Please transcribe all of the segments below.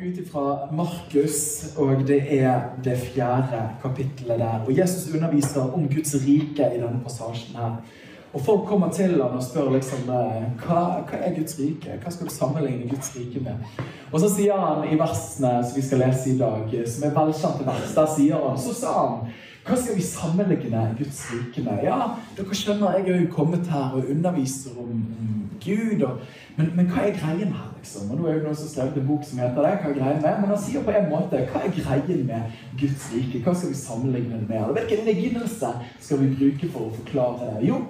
Ut fra Markus, og det er det fjerde kapittelet der. Og Jesus underviser om Guds rike i denne passasjen her. Og folk kommer til ham og spør liksom eh, hva, hva er Guds rike? Hva skal du sammenligne Guds rike med? Og så sier han i versene som vi skal lese i dag, som er velkjente vers, der sier han Så sa han hva skal vi sammenligne Guds rike med? Ja, dere skjønner, jeg er jo kommet her og underviser om, Gud. Og, men, men hva er greien her, liksom? Og nå er jo noen som skrevet en bok som heter det. Hva er greien med? Men han sier på en måte hva er greien med Guds rike? Hva skal vi sammenligne det med? Hvilken lignelse skal vi bruke for å forklare det? Jo,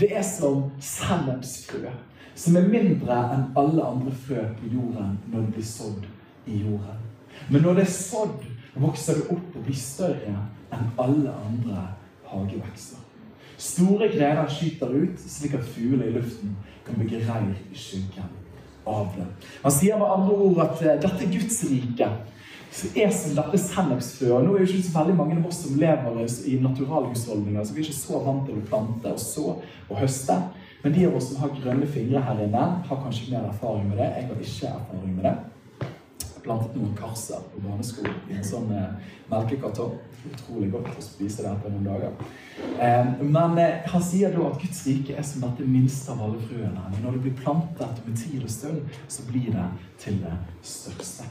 det er som sennepsfrø. Som er mindre enn alle andre frø på jorden når det blir sådd i jorden. Men når det er sådd, vokser det opp og blir større enn alle andre hagevekster. Store grener skyter ut, slik at fugler i luften kan bygge reir i skyggen av det. Han sier med andre ord at eh, dette Guds rike er som dette sennepsfrø. og Nå er jo ikke så veldig mange av oss som lever i naturalhusholdninger, så vi er ikke så vant til å plante og så og høste. Men de av oss som har grønne fingre her inne, har kanskje mer erfaring med det. Jeg har ikke erfaring med det plantet noen karser på barnesko i en sånn eh, melkekartong. Utrolig godt å spise det etter noen dager. Eh, men eh, han sier da at Guds rike er som dette minste av alle frøene. Men når det blir plantet med tid og stund, så blir det til det største.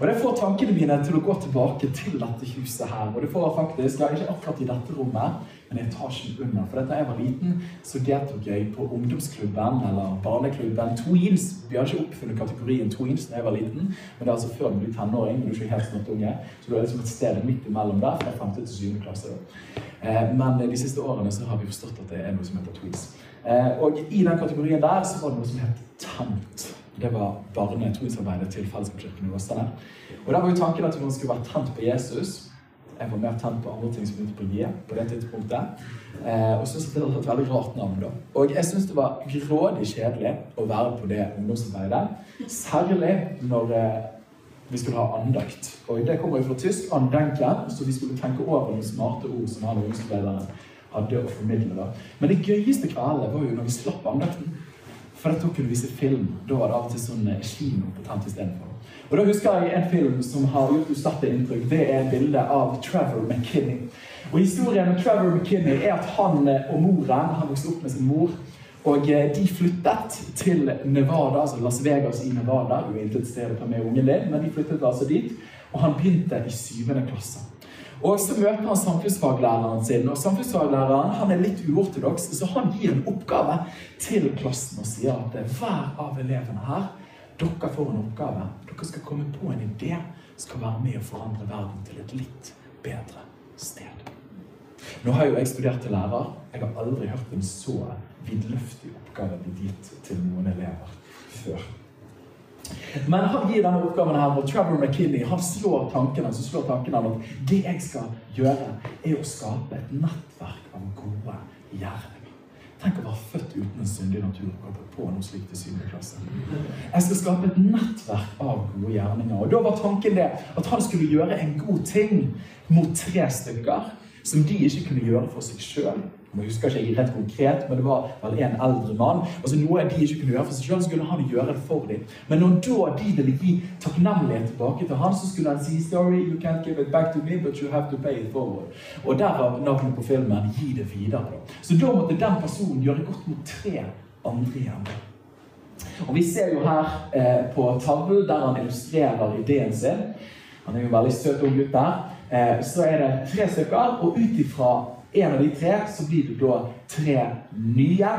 Og Det får tankene mine til å gå tilbake til dette huset her. Og det får faktisk, ja, ikke akkurat i dette rommet, men etasjen under. For da jeg var liten, så deltok jeg på ungdomsklubben eller barneklubben Tweens. Vi har ikke oppfunnet kategorien tweens da jeg var liten, men det er altså før du blir tenåring. men du er ikke helt snart unge, Så du er liksom et sted midt imellom der, fra 5. til 7. klasse. da. Eh, Men de siste årene så har vi forstått at det er noe som heter tweens. Eh, Og i den kategorien der så var det noe som het tent. Det var barne-tweensarbeidet til Fellesskapskirken i Åsane. Og der var jo tanken at man skulle være tent på Jesus. Jeg var mer tent på andre ting som begynte på J på det tidspunktet. Eh, og syntes det var et veldig rart navn. da. Og jeg syntes det var grådig kjedelig å være på det ungdomsarbeidet. Særlig når eh, vi skulle ha andakt. Og det kommer jo fra tysk 'andenken', så vi skulle tenke over noen smarte ord som han ungdomsarbeiderne hadde å formidle. da. Men det gøyeste kvelden var jo når vi slapp andakten. For da kunne vi se film. Da var det av og til sånn eh, kino på tant istedenfor. Og da husker jeg en film som har gjort usatte inntrykk. Det er bildet av Trevor McKinney. Og Historien om Trevor McKinney er at han eh, og moren Han vokste opp med sin mor. Og eh, de flyttet til Nevada, altså Las Vegas i Nevada. Jo intet sted å ta med ungen din, men de flyttet altså dit. Og han begynte i syvende klasse. Og så møter han samfunnsfaglæreren sin, og samfunnsfaglæreren han er litt uortodoks, så han gir en oppgave til klassen og sier at hver av elevene her, dere får en oppgave. Dere skal komme på en idé skal være med å forandre verden til et litt bedre sted. Nå har jo jeg studert til lærer. Jeg har aldri hørt en så vidløftig oppgave bli gitt til noen elever før. Men han gir denne oppgaven her, og Trevor McKinney han slår tankene, så slår tankene om at det jeg skal gjøre, er å skape et nettverk av gode gjerninger. Tenk å være født uten en syndig natur og komme på noe slikt i 7. klasse. Jeg skal skape et nettverk av gode gjerninger. Og da var tanken det at han skulle gjøre en god ting mot tre stykker som de ikke kunne gjøre for seg sjøl. Jeg husker ikke rett konkret, men det var vel en eldre mann. Altså Noe de ikke kunne gjøre for seg sjøl, skulle han gjøre det for dem. Men når da de ville gi takknemlighet tilbake til han, så skulle han si Sorry, you can't give it back to me, but you have to pay it forward. Og derav navnet på filmen Gi det videre. Så da måtte den personen gjøre godt mot tre andre igjen. Og Vi ser jo her eh, på tavlen der han illustrerer ideen sin. Han er jo en veldig søt ung gutt der. Eh, så er det tre stykker, og ut ifra en av de tre så blir det da tre nye.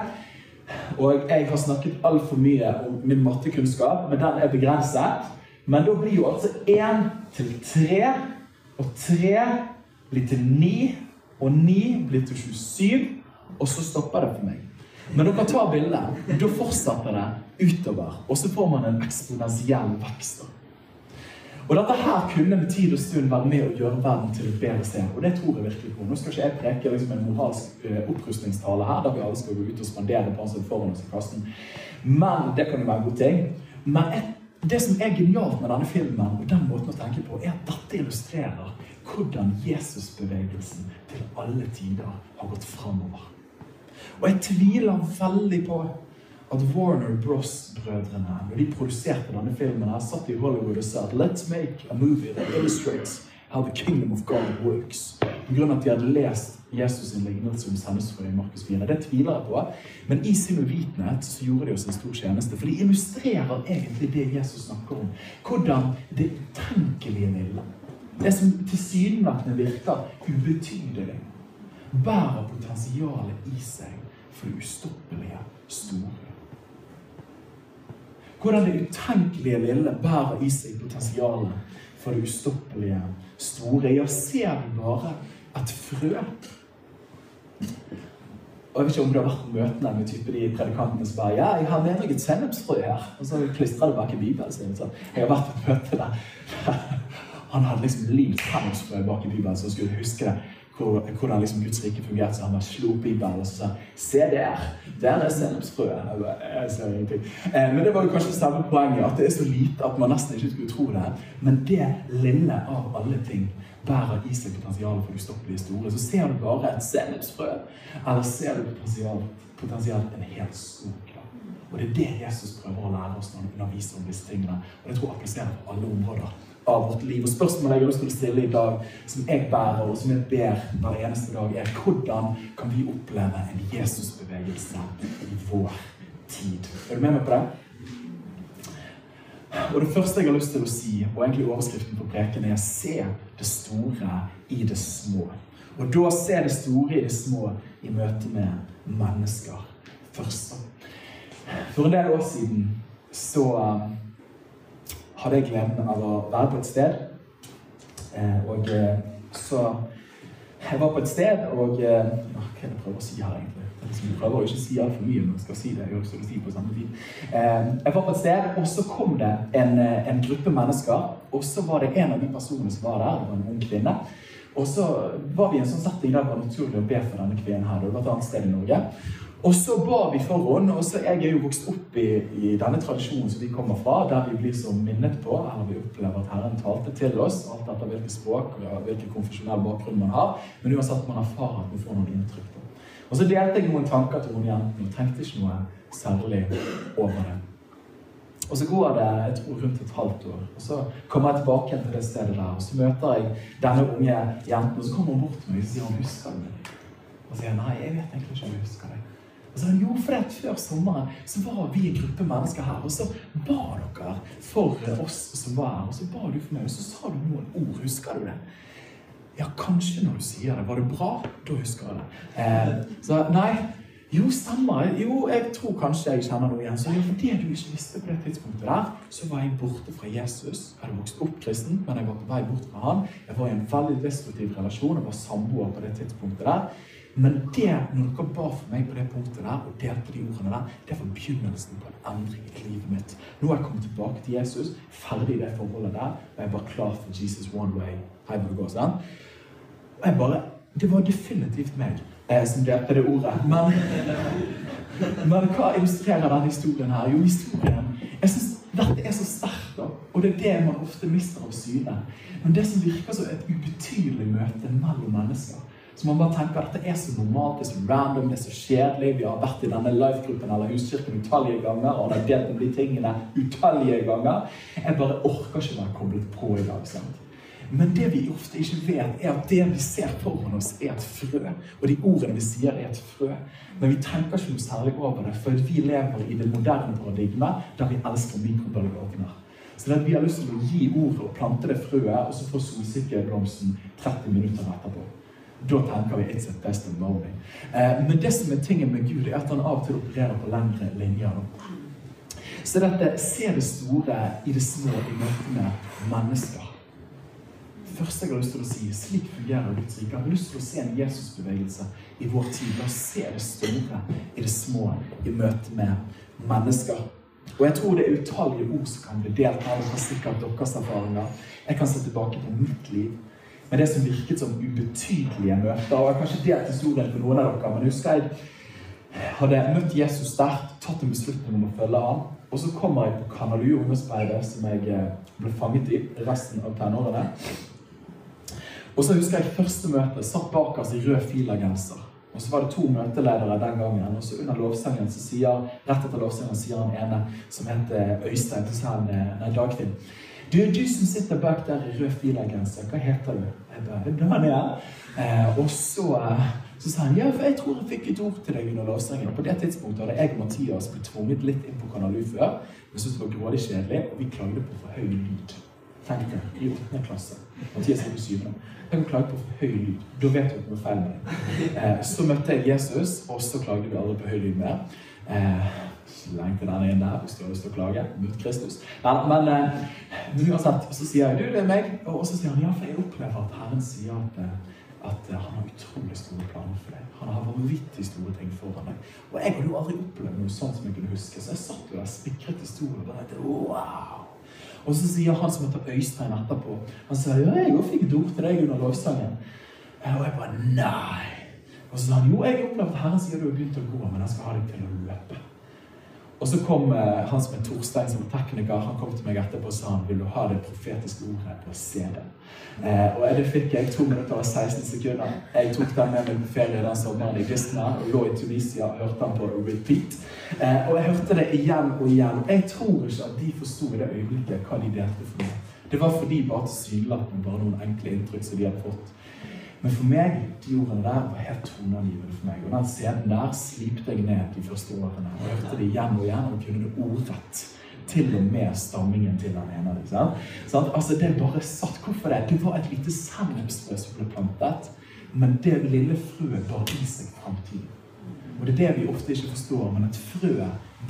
Og jeg har snakket altfor mye om min mattekunnskap, men den er begrenset. Men da blir jo altså én til tre, og tre blir til ni, og ni blir til 27, og så stopper det for meg. Men dere tar bildet. Da fortsetter det utover, og så får man en eksponentiell vekst. Og dette her kunne med tid og stund være med å gjøre verden til et bedre sted. Og det tror jeg virkelig på. Nå skal ikke jeg preke liksom en moralsk uh, opprustningstale her, der vi alle skal gå ut og spandere på han som foran oss i kassen. Men det kan jo være en god ting. Men et, det som er genialt med denne filmen, og den måten å tenke på, er at dette illustrerer hvordan Jesusbevegelsen til alle tider har gått framover. Og jeg tviler veldig på at Warner Bros-brødrene, når de produserte denne filmen, her, satt i Hollywood og sa at let's make a movie that illustrates how the kingdom of God works. På grunn av at de hadde lest Jesus' sin lignelse om sendesfrø i Markus 4. Det tviler jeg på. Men i sin uvitenhet så gjorde de oss en stor tjeneste. For de illustrerer egentlig det Jesus snakker om. Hvordan det utenkelige midlet det som tilsynelatende virker ubetydelig, bærer potensialet i seg for det ustoppelige store. Hvordan det utenkelige lille bærer i seg potensialet for det ustoppelige store. Ja, ser vi bare et frø og jeg vet ikke om du har vært på møtene med type de predikantene som bare Ja, jeg har med meg et sennepsfrø her. Og så klistrer det bak i Bibelen sin. Så jeg har vært på møte der. Han hadde liksom limt sennepsfrø bak i Bibelen, så skulle huske det hvordan liksom Guds rike fungerte. Så han bare slo Bibelen og sa Se der! Der er sennepsfrøet. Eh, men det var jo kanskje samme poenget, at det er så lite at man nesten ikke skulle tro det. Men det lille av alle ting bærer i seg potensialet for ustoppelige store. Så ser du bare et sennepsfrø, eller ser du potensialet en hel skog. Og det er det Jesus prøver å lære oss når han underviser om disse tingene. Og det tror jeg appliserer på alle områder av vårt liv. Og spørsmålet jeg ønsker å stille i dag, som jeg bærer, og som jeg ber hver eneste dag, er hvordan kan vi oppleve en Jesusbevegelse i vår tid? Er du med meg på det? Og Det første jeg har lyst til å si, og egentlig overskriften på preken, er 'se det store i det små'. Og da se det store i det små i møte med mennesker først. For en del år siden så hadde jeg gleden av å være på et sted. Eh, og eh, så Jeg var på et sted, og eh, Hva er det jeg prøver å si her, egentlig? Jeg prøver å ikke si altfor mye, men skal si det. Jeg skal si på samme tid. Jeg var på et sted, og så kom det en, en gruppe mennesker. Og så var det en av de personene som var der, det var en ung kvinne. Og så var vi i en sånn setting der det var naturlig å be for denne kvinnen her. Det var et annet sted i Norge. Og så ba vi for henne. og så Jeg er jo vokst opp i, i, denne tradisjonen som vi kommer fra, der vi blir så minnet på, eller vi opplever at Herren talte til oss, alt etter hvilket språk og hvilken konfesjonell bakgrunn man har. Men uansett man erfarer at man får noen inntrykk. Og så delte jeg noen tanker til hun jenten og tenkte ikke noe særlig over det. Og så går det jeg tror, rundt et halvt år, og så kommer jeg tilbake til det stedet der. Og så møter jeg denne unge jenten, og så kommer hun bort til meg og sier hun husker meg. Og så sier jeg nei, jeg vet egentlig ikke om jeg husker deg. Og så jo, for det Før sommeren så var vi en gruppe mennesker her, og så ba dere for oss som var her. Og så ba du for meg, og så sa du noen ord. Husker du det? Ja, kanskje når du sier det. Var det bra? Da husker jeg det. Eh, så nei. Jo, stemmer. Jo, jeg tror kanskje jeg kjenner noe igjen. Så for det du ikke visste på det tidspunktet der, så var jeg borte fra Jesus. Jeg hadde vokst opp kristen, men jeg var på vei bort fra han. Jeg var i en veldig destruktiv relasjon. Jeg var samboer på det tidspunktet der. Men det, når dere ba for meg på det punktet der, og delte de ordene der, det var begynnelsen på en endring i livet mitt. Nå er jeg kommet tilbake til Jesus, ferdig i det forholdet der, og jeg bare klar for Jesus one way. Hei, sånn. Og jeg bare, Det var definitivt meg eh, som delte det ordet. Men, men hva illustrerer denne historien her? Jo, historien Jeg syns dette er så sterkt, og det er det man ofte mister av syne. Men det som virker som et ubetydelig møte mellom mennesker så man bare tenker at dette er så normalt, det er så random, det er så kjedelig. Vi har vært i denne life-gruppen eller huskirken utallige ganger og har delt om de tingene utallige ganger. Jeg bare orker ikke være koblet på i dag. sant? Men det vi ofte ikke vet, er at det vi ser foran oss, er et frø. Og de ordene vi sier, er et frø. Men vi tenker ikke noe særlig over det, for vi lever i det moderne paradigmet der vi elsker mikrobølgeovner. Så det at vi har lyst til å gi ordet og plante det frøet, og så får solsikkeblomsten 30 minutter etterpå. Da tenker vi 'it's a testimony'. Eh, men det som er tingen med Gud, er at han av og til opererer på lengre linjer. Så dette ser det store i det små i møte med mennesker. Først jeg har lyst til å si, slik fungerer Guds rike. Jeg har lyst til å se en Jesusbevegelse i vår tid. La oss se det store i det små i møte med mennesker. Og jeg tror det er utallige ord som kan bli delt her. og sikkert deres erfaringer. Jeg kan se tilbake på mitt liv med det som virket som ubetydelige møter. Og kanskje delt historien for noen av dere, men husker jeg hadde møtt Jesus sterkt, tatt en beslutning om å følge ham. Og så kommer jeg på Kanalu ungdomsspeider, som jeg eh, ble fanget i resten av tenårene. Og så husker jeg første møte. Satt bak oss i rød filagenser. Og så var det to møteledere den gangen. Og så under lovsangen så sier rett etter lovsangen sier han ene, som heter Øystein, til eh, nei, Dagfinn du, du som sitter bak der i rød filagenser, hva heter du? Jeg bare, Daniel. Eh, og så, eh, så sa han ja, for jeg tror jeg fikk et ord til deg under lovsangen. Og på det tidspunktet hadde jeg og Mathias blitt tvunget litt inn på Kanal U før. Vi syntes det var grådig kjedelig, og vi klagde på for høy lyd. Tenk deg, i åttende klasse. Mathias er på syvende. Jeg kan klage på for høy lyd. Da vet du at noe er feil med deg. Eh, så møtte jeg Jesus, og så klagde vi aldri på høy lyd mer. Eh, Sleng den inn der hvis du har lyst til å klage mot Kristus. Nei, men, men uansett, så sier jeg du, det er meg. Og så sier han ja, for jeg opplever at Herren sier at, at han har utrolig store planer for deg. Han har vanvittig store ting foran deg. Og jeg hadde jo aldri opplevd noe sånt som jeg kunne huske, så jeg satt jo der spikret i stolen og tenkte wow. Og så sier han som heter Øystein etterpå Han sier ja, jeg òg fikk et ord til deg under lovsangen. Og jeg bare nei. Og så sa han jo, jeg opplevde at Herren sier du har begynt å gå, men han skal ha deg til å løpe. Og så kom eh, han som er Torstein, som er tekniker, han kom til meg etterpå og sa han vil du ha det profetiske ordet på CD. Eh, og det fikk jeg to minutter og 16 sekunder. Jeg tok den med meg på ferie den sommeren i Kristina og lå i Tunisia og hørte den på repeat. Eh, og jeg hørte det igjen og igjen. Jeg tror ikke at de forsto i det øyeblikket hva de delte for meg. Det var fordi bare tilsynelatende bare noen enkle inntrykk som de hadde fått. Men for meg, ordene der var helt toneangivende for meg. Og den scenen der slipte jeg ned de første årene. Og jeg hørte det igjen og igjen og kunne det ordrett. Til og med stammingen til den ene. Liksom. Sånn, altså, det bare satt. Hvorfor det? Det var et lite sennepsfrø som ble plantet. Men det lille frøet bar i seg framtiden. Og det er det vi ofte ikke forstår, men at frø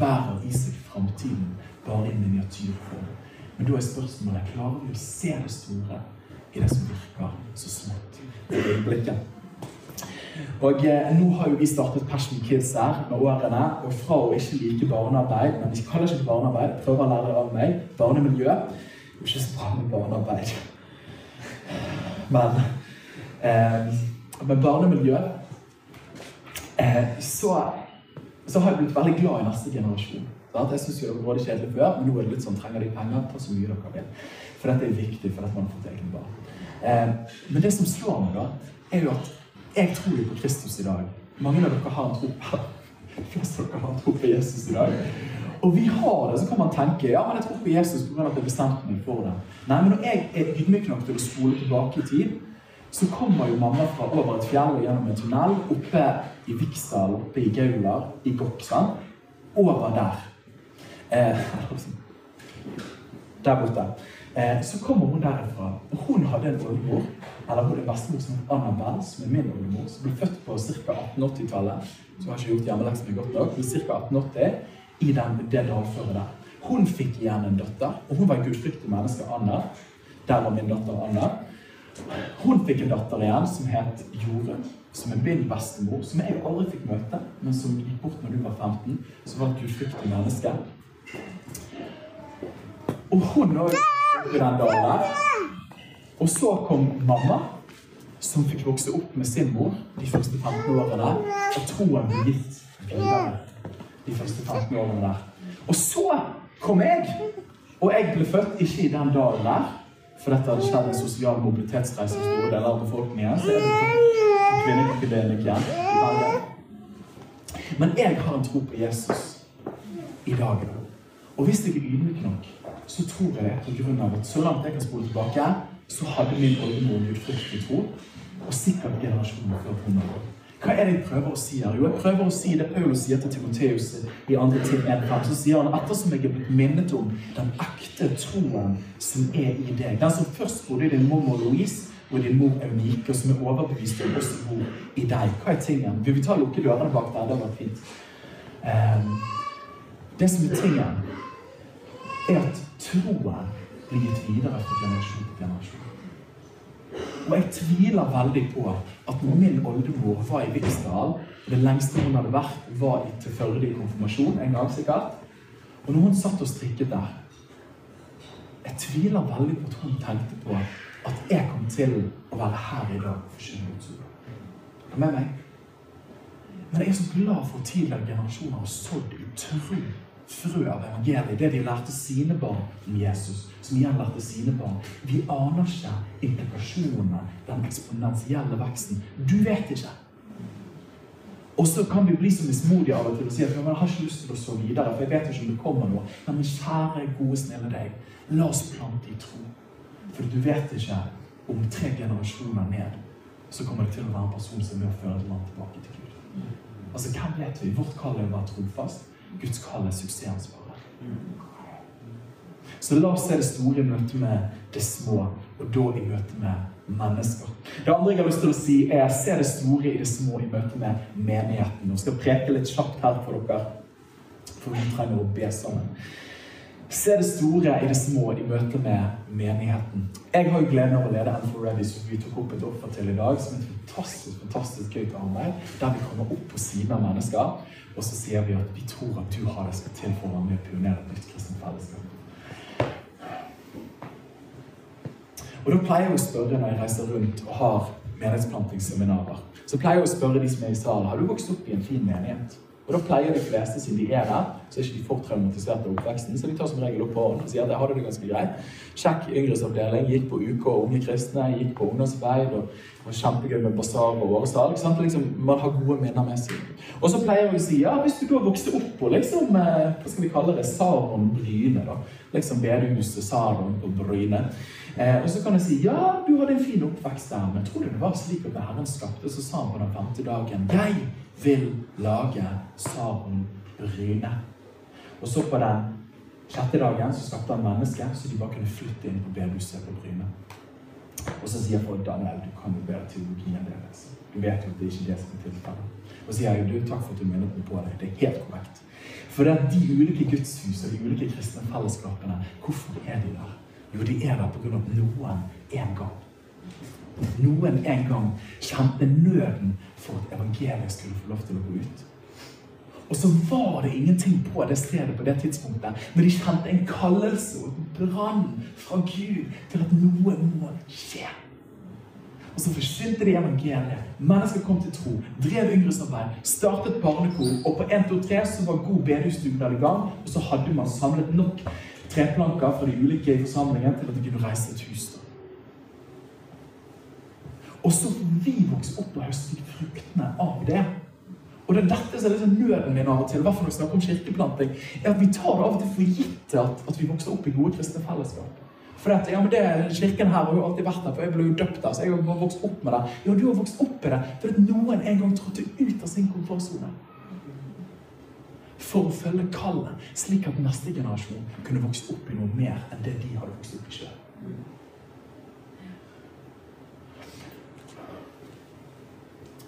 bærer i seg framtiden bare i miniatyrform. Men da er spørsmålet klarer vi å se det store i det som virker så smått øyeblikket. Og eh, Nå har jo vi startet Passion Kids her med årene. Og fra å ikke like barnearbeid, men vi kaller ikke barnearbeid, prøver å lære det av meg, barnemiljø Det er ikke så bra med barnearbeid. Men eh, med barnemiljø eh, så, så har jeg blitt veldig glad i neste generasjon. Sant? Jeg syns det var kjedelig før, men nå er det litt sånn trenger de penger, ta så mye dere vil. For dette er viktig for at man har fått egne barn. Eh, men det som slår meg, da, er jo at jeg tror jo på Kristus i dag. Mange av dere har en tro på flest av dere har en tro på Jesus i dag. Og vi har det, så kan man tenke ja, men jeg tror på Jesus pga. at jeg bestemte meg for det. Nei, men når jeg er ydmyk nok til å spole tilbake i tid, så kommer jo mamma fra over et fjell og gjennom en tunnel oppe i Viksdal, oppe i Gaular, i Goksan. Over der. Eh, der borte. Eh, så kommer hun derifra. og Hun hadde en oldemor, eller hun er bestemor som Annabelle, som er min oldemor, som ble født på ca. 1880-tallet. Så har ikke gjort hjemmeleksene godt nok, men ca. 1880 i den, det dalføret der. Hun fikk igjen en datter, og hun var en gudfryktig menneske, Anna. Der var min datter Anna. Hun fikk en datter igjen som het Jorunn, som er min bestemor, som jeg aldri fikk møte, men som gikk bort når du var 15, som var et gudfryktig menneske. Og hun òg i den dagen der. Og så kom mamma, som fikk vokse opp med sin mor de første 15 årene. Og troen ble gitt videre de første 15 årene der. Og så kom jeg. Og jeg ble født ikke i den dalen der, for dette hadde skjedd en sosial mobilitetsreise i store deler av befolkningen. Så jeg ble ikke det igjen. Men jeg har en tro på Jesus i dag. Og hvis jeg er ydmyk nok så tror jeg på grunn av at så langt jeg kan spole tilbake, så hadde min oldemor en gudfryktig tro. Og sikkert generasjoner før henne òg. Hva er det jeg prøver å si her? Jo, jeg prøver å si det Paulus sier til Timoteus i andre ting 1.5. Så sier han ettersom jeg er blitt minnet om den ekte troen som er i deg. Den som først bodde i din mormor Louise og din mor Eunike, og som er overbevist om også bor i deg. Hva er tingen? Vil vi ta lukke dørene bak der? Det var fint. Um, det som er tingen, er at troen blir gitt videre fra generasjon til generasjon. Og jeg tviler veldig på at når min oldemor var i Viksdal Det lengste hun hadde vært, var til Førde i konfirmasjon en gang sikkert. Og når hun satt og strikket der Jeg tviler veldig på at hun tenkte på at jeg kom til å være her i dag for forkynne Guds ord. Er med meg? Men jeg er så glad for tidligere generasjoner har sådd i tro frø av evangeliet, det de lærte sine barn om Jesus, som igjen lærte sine barn. Vi aner ikke implikasjonene, den eksponentielle veksten. Du vet ikke. Og så kan vi bli så mismodige av og til og si at jeg har ikke lyst til å så videre, for jeg vet ikke om det kommer noe. Men kjære, gode, snille deg, la oss plante i tro. For du vet ikke om tre generasjoner ned så kommer det til å være en person som er med føre et land tilbake til Gud. Altså, Hvem vet vi? Vårt kall er å være trofast. Guds kall er suksessansvaret. Så la oss se det store i møte med det små, og da i møte med mennesker. Det andre jeg har lyst til å si, er se det store i det små i møte med menigheten. Jeg skal preke litt kjapt her for dere, for vi trenger å be sammen. Se det store i det små i møte med menigheten. Jeg har jo gleden av å lede N4 Ready, som vi tok opp et offer til i dag. Som et fantastisk fantastisk gøyt arbeid, der vi kommer opp på siden av mennesker. Og så sier vi at vi tror at du har det skal til for å være med og pionere et nytt kristent fellesskap. Og da pleier jeg å spørre når jeg reiser rundt og har menighetsplantingsseminarer, så pleier jeg å spørre de som er i salen har du vokst opp i en fin menighet. Og da pleier de fleste, siden de er der, så er ikke de for traumatisert av oppveksten, så de tar som regel opp hånden og sier at jeg hadde det ganske greit. Sjekk yngresavdeling, gikk på UK og Unge kristne, gikk på ungdomsarbeid. og var kjempegøy med basar og åresalg. Liksom, man har gode minner med seg. Og så pleier hun å si ja, hvis du da vokste opp på liksom, eh, hva skal vi kalle det, Saron Bryne, da. Liksom bedehuset Saron på Bryne. Eh, og så kan jeg si ja, du hadde en fin oppvekst der, men tror du det var slik at Herren skapte, så sa han på den femte dagen jeg vil lage Saron Bryne. Og så på den sjette dagen så skapte han mennesker, så de bare kunne flytte inn på bedehuset på Bryne. Og så sier folk Daniel, du kan jo bedre teologien deres. Du vet jo at det ikke er det som er tilfellet. Og så sier jeg du, takk for at du minnet meg på det. Det er helt korrekt. For det er de ulike gudshus og de ulike kristne fellesskapene, hvorfor er de der? Jo, de er der pga. noen en gang noen en gang kjente nøden for at evangeliet skulle få lov til å gå ut. Og så var det ingenting på det stedet på det tidspunktet, men de kjente en kallelse og en brann fra Gud til at noe må skje. Og så forsynte de evangeliet. Mennesker kom til tro, drev yngresarbeid, startet barnekor, og på 1, 2, 3 så var god bedehusdugnad i gang, og så hadde man samlet nok treplanker fra de ulike forsamlingene til at de kunne reise et hus. Og så får vi vokse opp og høste fruktene av det. Og det er dette som er liksom nøden min av og til, i hvert fall når vi snakker om kirkeplanting, er at vi tar det av og til for gitt at, at vi vokser opp i gode kristne fellesskap. For at, ja, men det, Kirken her har jo alltid vært der, for jeg ble jo døpt der. så jeg har vokst opp med det. Ja, du har vokst opp i det for at noen en gang trådte ut av sin komfortsone for å følge kallet, slik at neste generasjon kunne vokse opp i noe mer enn det de hadde vokst opp i sjøl.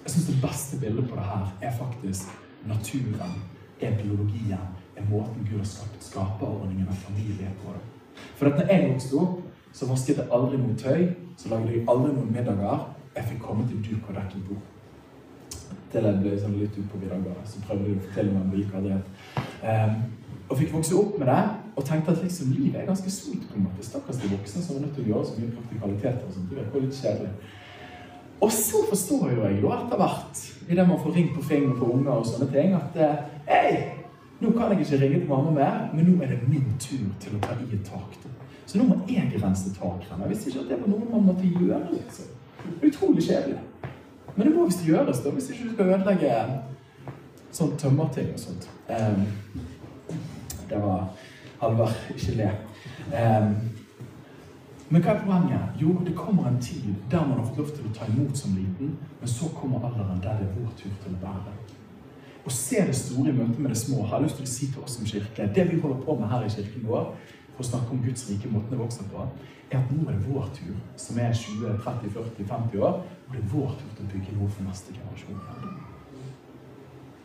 Jeg syns det beste bildet på det her er faktisk naturen, er biologien, er måten Gud har skapt skaperordningen av familie på. det. For at når jeg vokste opp, så vasket jeg aldri noe tøy, så lagde jeg aldri noen middager. Jeg fikk komme til duk og dekket bord til jeg ble sånn litt utpå middager, Så prøvde jeg å fortelle meg om hvilke hadde um, Og fikk vokse opp med det og tenkte at liksom, livet er ganske sunt. på en måte. Stakkars de voksne som er nødt til å gjøre så mye praktikaliteter. og sånt. Det virker litt kjedelig. Og så forstår jo jeg da etter hvert, idet man får ring på fingeren på unger og sånne ting, at eh, hei, nå kan jeg ikke ringe til mamma mer, men nå er det min tur til å ta i et tak. Så nå må jeg rense takrene. Jeg visste ikke at det var noe man måtte gjøre. liksom. Utrolig kjedelig. Men det må visst gjøres, da, hvis ikke du skal ødelegge sånn tømmerting og sånt. Um, det var Halvard, ikke le. Um, men hva er poenget? Jo, det kommer en tid der man har fått lov til å ta imot som liten, men så kommer alderen der det er vår tur til å bære. Å se det store i møte med det små har jeg lyst til å si til oss som kirke Det vi holder på med her i kirken vår, for å snakke om Guds rike, måten det vokser på, er at nå er det vår tur, som er 20, 30, 40, 50 år, og det er vår tur til å bygge noe for neste generasjon.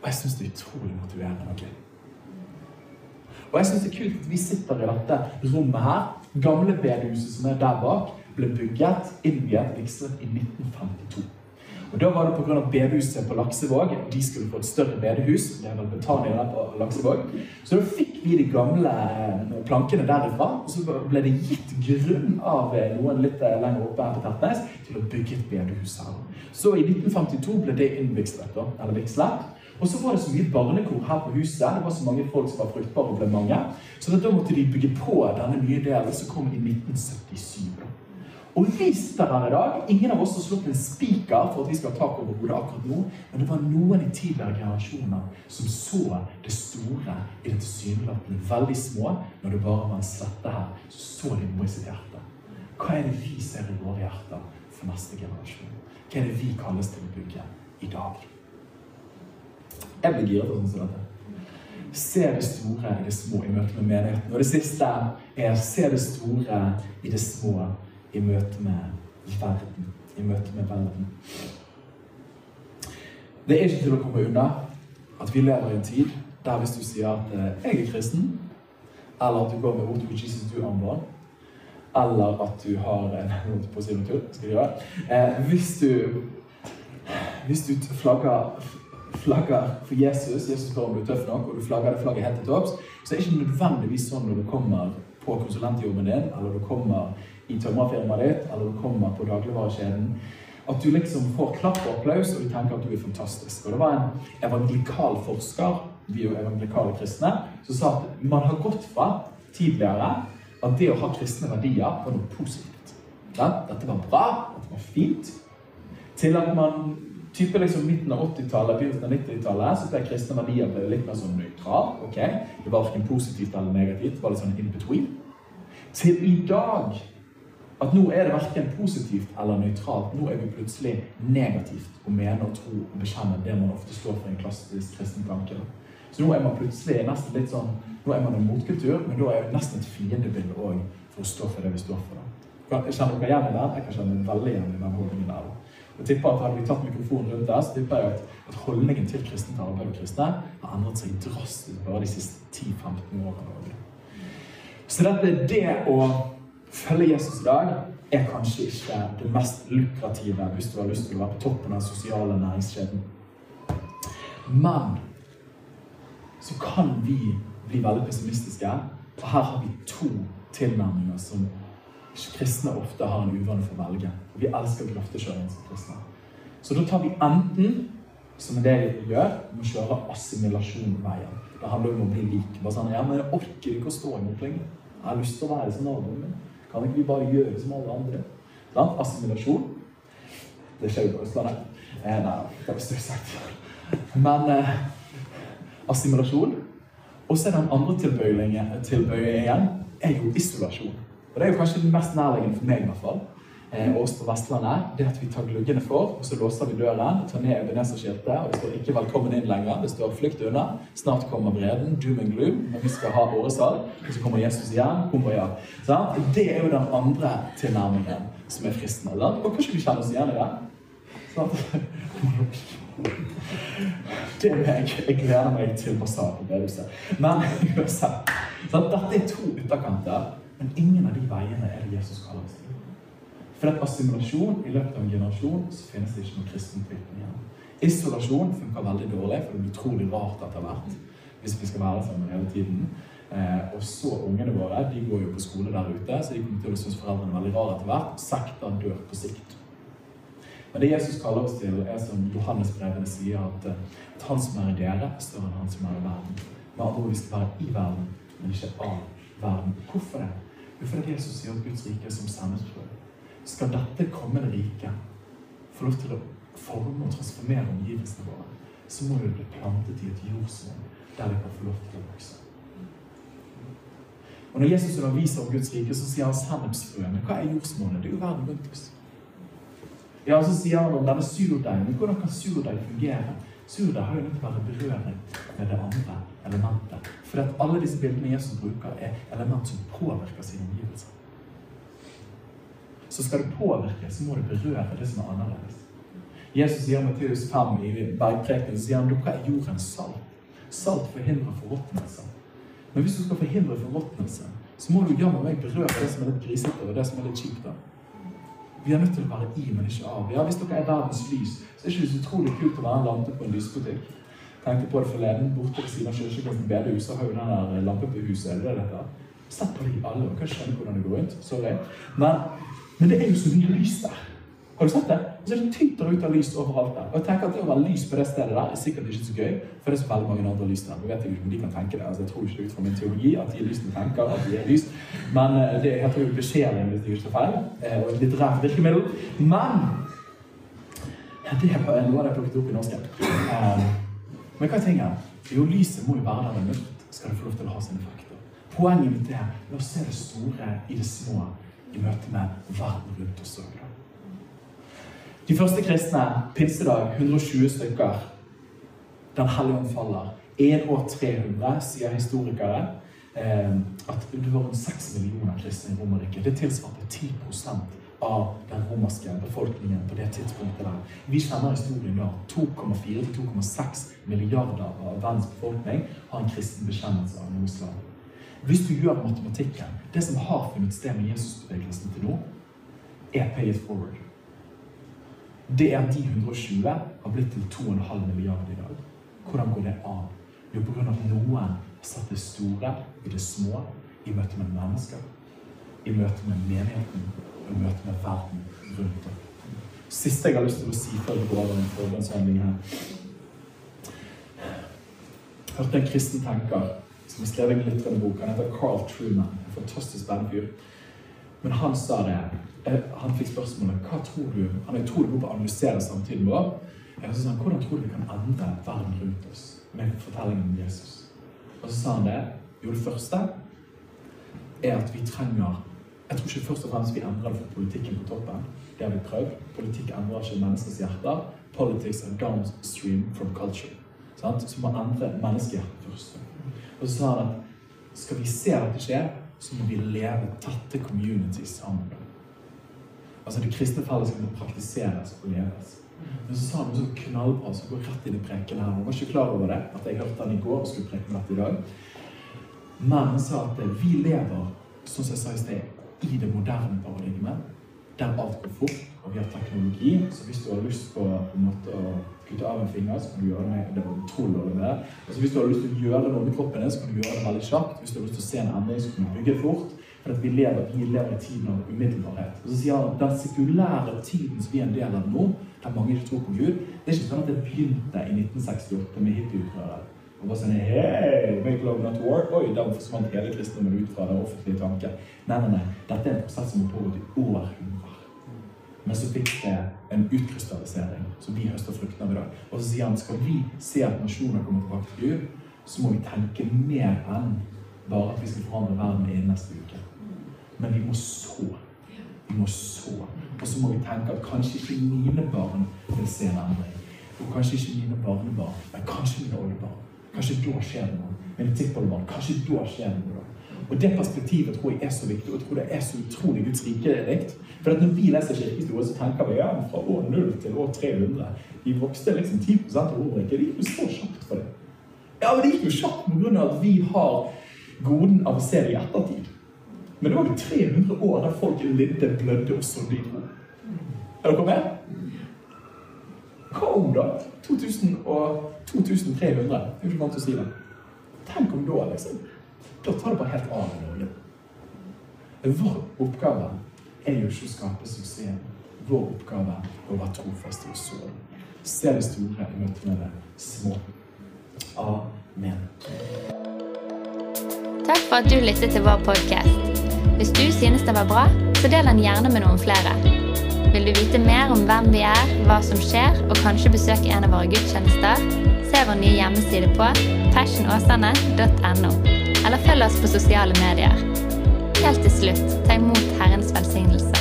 Og jeg syns det er utrolig motiverende. Okay? Og jeg syns det er kult at vi sitter i dette rommet her. Gamle bedehuset som er der bak, ble bygget, innviet, vigslet i 1952. Og Da var det pga. bedehuset på Laksevåg. De skulle få et større bedehus. Det er vel Betania der på Laksevåg. Så da fikk vi de gamle eh, plankene derifra. Og så ble det gitt grunn av eh, noen litt eh, lenger oppe her på Tertnes til å bygge et bedehus her. Så i 1952 ble det innvigslet. Eller vigslet. Og så var det så mye barnekor her på huset. Det var så mange folk som var fruktbare og ble mange. Så da måtte de bygge på denne nye delen, som kom i 1977. Og vi sitter her i dag. Ingen av oss har slått en spiker for at vi skal ha tak over hodet akkurat nå. Men det var noen i tidligere generasjoner som så det store i det tilsynelatende veldig små. Når det bare var en slette her, så så de noe i sitt hjerte. Hva er det vi ser i våre hjerter for neste generasjon? Hva er det vi kalles til å bygge i dag? Jeg blir giret av sånn som dette. Se det store i det små i møte med menigheten. Og det siste er se det store i det små i møte med verden. I møte med verden. Det er ikke til å komme unna at vi lever i en tid der hvis du sier at eh, 'jeg er kristen', eller at du går med What to Jesus do-armbånd, eller at du har en på å si skal jeg gjøre. Eh, hvis du hvis du flagger, flagger for Jesus, Jesus spør om du er tøff nok, og du flagger det flagget helt til topps, så er det ikke nødvendigvis sånn når du kommer på konsulentjobben din, eller du kommer i tømmerfirmaet ditt, eller du kommer på dagligvarekjeden, at du liksom får klapp og applaus, og du tenker at du er fantastisk. Og Det var en evangelikal forsker, vi er jo evangelikale kristne, som sa at man har gått fra tidligere at det å ha kristne verdier var noe positivt. Ja? Dette var bra, dette var fint, til at man type liksom midten av 80-tallet, begynnelsen av 90-tallet, så ble kristne verdier ble litt mer sånn nøytral. ok? Det var verken positivt eller negativt. Det var litt sånn in between. Til i dag at nå er det verken positivt eller nøytralt. Nå er vi plutselig negativt å mene og tro og bekjenne det man ofte står for i en klassisk kristen tanke. Så nå er man plutselig nesten litt sånn Nå er man en motkultur, men da er det nesten et fiendebilde òg for å stå for det vi står for. Da. Kjenner dere igjen i den? Jeg kan kjenne veldig igjen i den holdningen der. Jeg tipper at Hadde vi tatt mikrofonen rundt der, så tipper jeg at, holdningen til kristent arbeid og kristne har endret seg drastisk bare de siste 10-15 årene. Så dette er det å følge Jesus i dag er kanskje ikke det mest lukrative hvis du har lyst til å være på toppen av den sosiale næringskjeden. Men så kan vi bli veldig pessimistiske. Og her har vi to tilnærminger som kristne ofte har en uvane for å velge. Vi elsker grøftekjøring som kristne. Så da tar vi enten, som er det vi gjør, Vi må kjøre assimilasjon-veien. Det handler om å bli lik. Bare sånn, ja, men Jeg orker ikke å stå imot lenger. Jeg har lyst til å være som naboen min. Kan ikke vi bare gjøre som alle andre? Sånn? Assimilasjon. Det skjer jo på Østlandet. Eh, nei, det var stygt sagt. Men eh, assimilasjon. Og så er den andre tilbøyelsen igjen er jo isolasjon. Og Det er jo kanskje den mest nærliggende for meg, i hvert fall. Eh, oss på Vestlandet. Det at vi tar gluggene for, og så låser vi døren, tar ned Ebenezer-skiltet, og det står ikke 'velkommen inn' lenger. Det står 'flykt unna'. Snart kommer vreden, doom and gloom, når vi skal ha åresal, Og så kommer Jesus igjen. Kom og ja. Det er jo den andre tilnærmingen som er fristende. Og kanskje vi kjenner oss igjen i det? Det er meg. Jeg gleder meg til basar på bedehuset. Men uansett. Dette er to ytterkanter. Men ingen av de veiene er det Jesus kaller oss. For at assimilasjon i løpet av en generasjon så finnes det ikke noe kristen tilknytning igjen. Isolasjon funker veldig dårlig, for det blir utrolig rart etter hvert. Hvis vi skal være sammen hele tiden. Eh, og så ungene våre de går jo på skole der ute, så de kommer til å synes foreldrene er veldig rare etter hvert. Sekter dør på sikt. Men det Jesus kaller oss til, er som Johannes-brevene sier, at, at han som er i dere, er større enn han som er i verden. Med andre ord, vi skal være i verden, men ikke av verden. Hvorfor det? Jo, fordi Jesus sier at Guds rike er som sennepsfrø. Skal dette kommende riket få lov til å forme og transformere omgivelsene våre, så må det bli plantet i et jordsmonn der det kan få lov til å vokse. Og Når Jesus underviser om Guds rike, så sier han sennepsfrøene. Hva er jordsmonnet? Det er jo verden rundt oss. Ja, Så sier han om denne surdeigen. Hvordan kan surdeig fungere? Surdeig har jo nødt til å være berøring med det andre elementet. For alle disse bildene Jesus bruker, er element som påvirker sine omgivelser. Så skal det påvirke, så må det berøre det som er annerledes. Jesus sier Matteus 5 i bergprekenen sier han, dere er jordens salt? Salt forhindrer forråtnelse. Men hvis du skal forhindre forråtnelse, så må du jammen meg berøre det som er litt grisete, og det som er litt kjipt. Vi er nødt til å være i, men ikke av. Ja, Hvis dere er verdens lys, så er det ikke så utrolig kult å være en lampe på en lysbutikk. Tenkte på det forleden. Borte ved siden av kirkegården bedehus har jo den der lampen på huset. Er det dette? Sett på de alle, og kan skjønne hvordan det går rundt. Sorry. Men, men det er jo så mye lys der. Har du sett det? Og så er det tyter ut av lys overalt der. Og jeg tenker at det å være lys på det stedet der er sikkert ikke så gøy, for det er så veldig mange andre lys der. jeg vet ikke om de kan tenke det. altså Jeg tror ikke det ut fra min teologi at de lysene tenker at de er lys. Men eh, det heter jo beskjeden hvis jeg ikke tar feil. eh, Og et litterært virkemiddel. Men det er noe av det jeg plukket opp i norsken. Um, men hva er tingen? Jo, lyset må jo være der det er mørkt. Skal det få lov til å ha sine effekter. Poenget mitt er la oss se det store i det små i møte med verden rundt oss òg. De første kristne, pinsedag, 120 stykker. Den hellige ånd faller. 1 år 300, sier historikere, eh, at det var rundt 6 millioner kristne i Romerriket. Det tilsvarte 10 av den romerske befolkningen på det tidspunktet. der. Vi kjenner historien da. 2,4-2,6 milliarder av verdens befolkning har en kristen bekjennelse av noe slag. Hvis du gjør matematikken Det som har funnet sted med Jesusbevegelsen til nå, er pay it forward det er at de 120 har blitt til 2,5 milliarder i dag. Hvordan går det an? Jo, av at noen har satt det store i det små i møte med mennesker. I møte med menigheten og i møte med verden rundt dem. Siste jeg har lyst til å si før vi går over en forbundshandling her hørte en kristen tenker som har skrevet en glitrende bok. Han heter Carl Truman. En fantastisk bandfyr. Men han sa det Eh, han fikk spørsmålet hva tror du Han er utrolig god på å analysere samtiden vår. Så sa han, Hvordan tror du vi kan endre verden rundt oss med fortellingen om Jesus? Og så sa han det. Jo, det første er at vi trenger Jeg tror ikke først og fremst vi endrer det for politikken på toppen. Det har vi prøvd. Politikk endrer ikke menneskers hjerter. Politics are downstream from culture. Sant? Så man endrer menneskehjertet først. Og så sa han at skal vi se at det skjer, så må vi leve tette communities sammen. Altså det kristne fellesskapet praktiseres og leves. Men så sa han noe så knallbra som går rett inn i preken her. Han var ikke klar over det, at jeg hørte han i går og skulle preke med dette i dag. Men han sa at vi lever, som jeg sa i sted, i det moderne paradigmet. Der alt går fort, og vi har teknologi. Så hvis du har lyst på, på en måte, å kutte av en finger, så kan du gjøre det med det var utrolig dårlig med det. Altså, hvis du har lyst til å gjøre noe med kroppen din, så kan du gjøre det veldig kjapt. Hvis du har lyst til å se en endring, så kan du bygge fort. For vi lever, vi lever i tiden av umiddelbarhet. Og så sier han at den sekulære tiden som vi er en del av nå, der mange ikke tror på Gud, det er ikke sånn at det begynte i 1968 med hippieutrøret. Og bare sånn hey, make love not war. Oi, da forsvant hele kristendommen ut fra den offentlige tanke. Nei, nei, nei. Dette er en prosess som har pågått i århundrer. Men så fikk det en utkrystallisering som vi høster fruktene av i dag. Og så sier han skal vi se at nasjoner kommer tilbake til Gud, så må vi tenke mer enn bare at vi skal forandre verden innen neste uke. Men vi må så. Vi må så. Og så må vi tenke at kanskje ikke mine barn vil se en endring. Og kanskje ikke mine barnebarn, men kanskje mine oldebarn. Kanskje da skjer det noe. Mine tippoldebarn. Kanskje da skjer det noe. Og Det perspektivet tror jeg er så viktig, og jeg tror det er så utrolig Guds rike rikt. For når vi leser kirkehistorie, så tenker vi ja, fra år 0 til år 300 De vokste liksom 10 av Romerriket. Det gikk jo så kjapt for det. Ja, men det gikk jo kjapt pga. at vi har goden av å se det i ettertid. Men det var jo 300 år der folk lidde, blødde og sådde i. Er dere med? Hva om da? 2000 og 2300? Jeg er ikke vant til å si det. Tenk om da, liksom. Da tar det bare helt av i Norge. Vår oppgave er jo ikke å skape suksess. Vår oppgave er å være trofast og så. Se det store i møte med det små. Amen. Takk for at du lyttet til vår podkast. Hvis du synes det var bra, så del den gjerne med noen flere. Vil du vite mer om hvem vi er, hva som skjer, og kanskje besøke en av våre gudstjenester, se vår nye hjemmeside på passionåsane.no, eller følg oss på sosiale medier. Helt til slutt, ta imot Herrens velsignelse.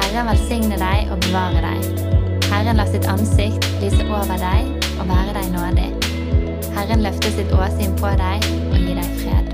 Herren velsigne deg og bevare deg. Herren la sitt ansikt lyse over deg og være deg nådig. Herren løfter sitt åsyn på deg og gir deg fred.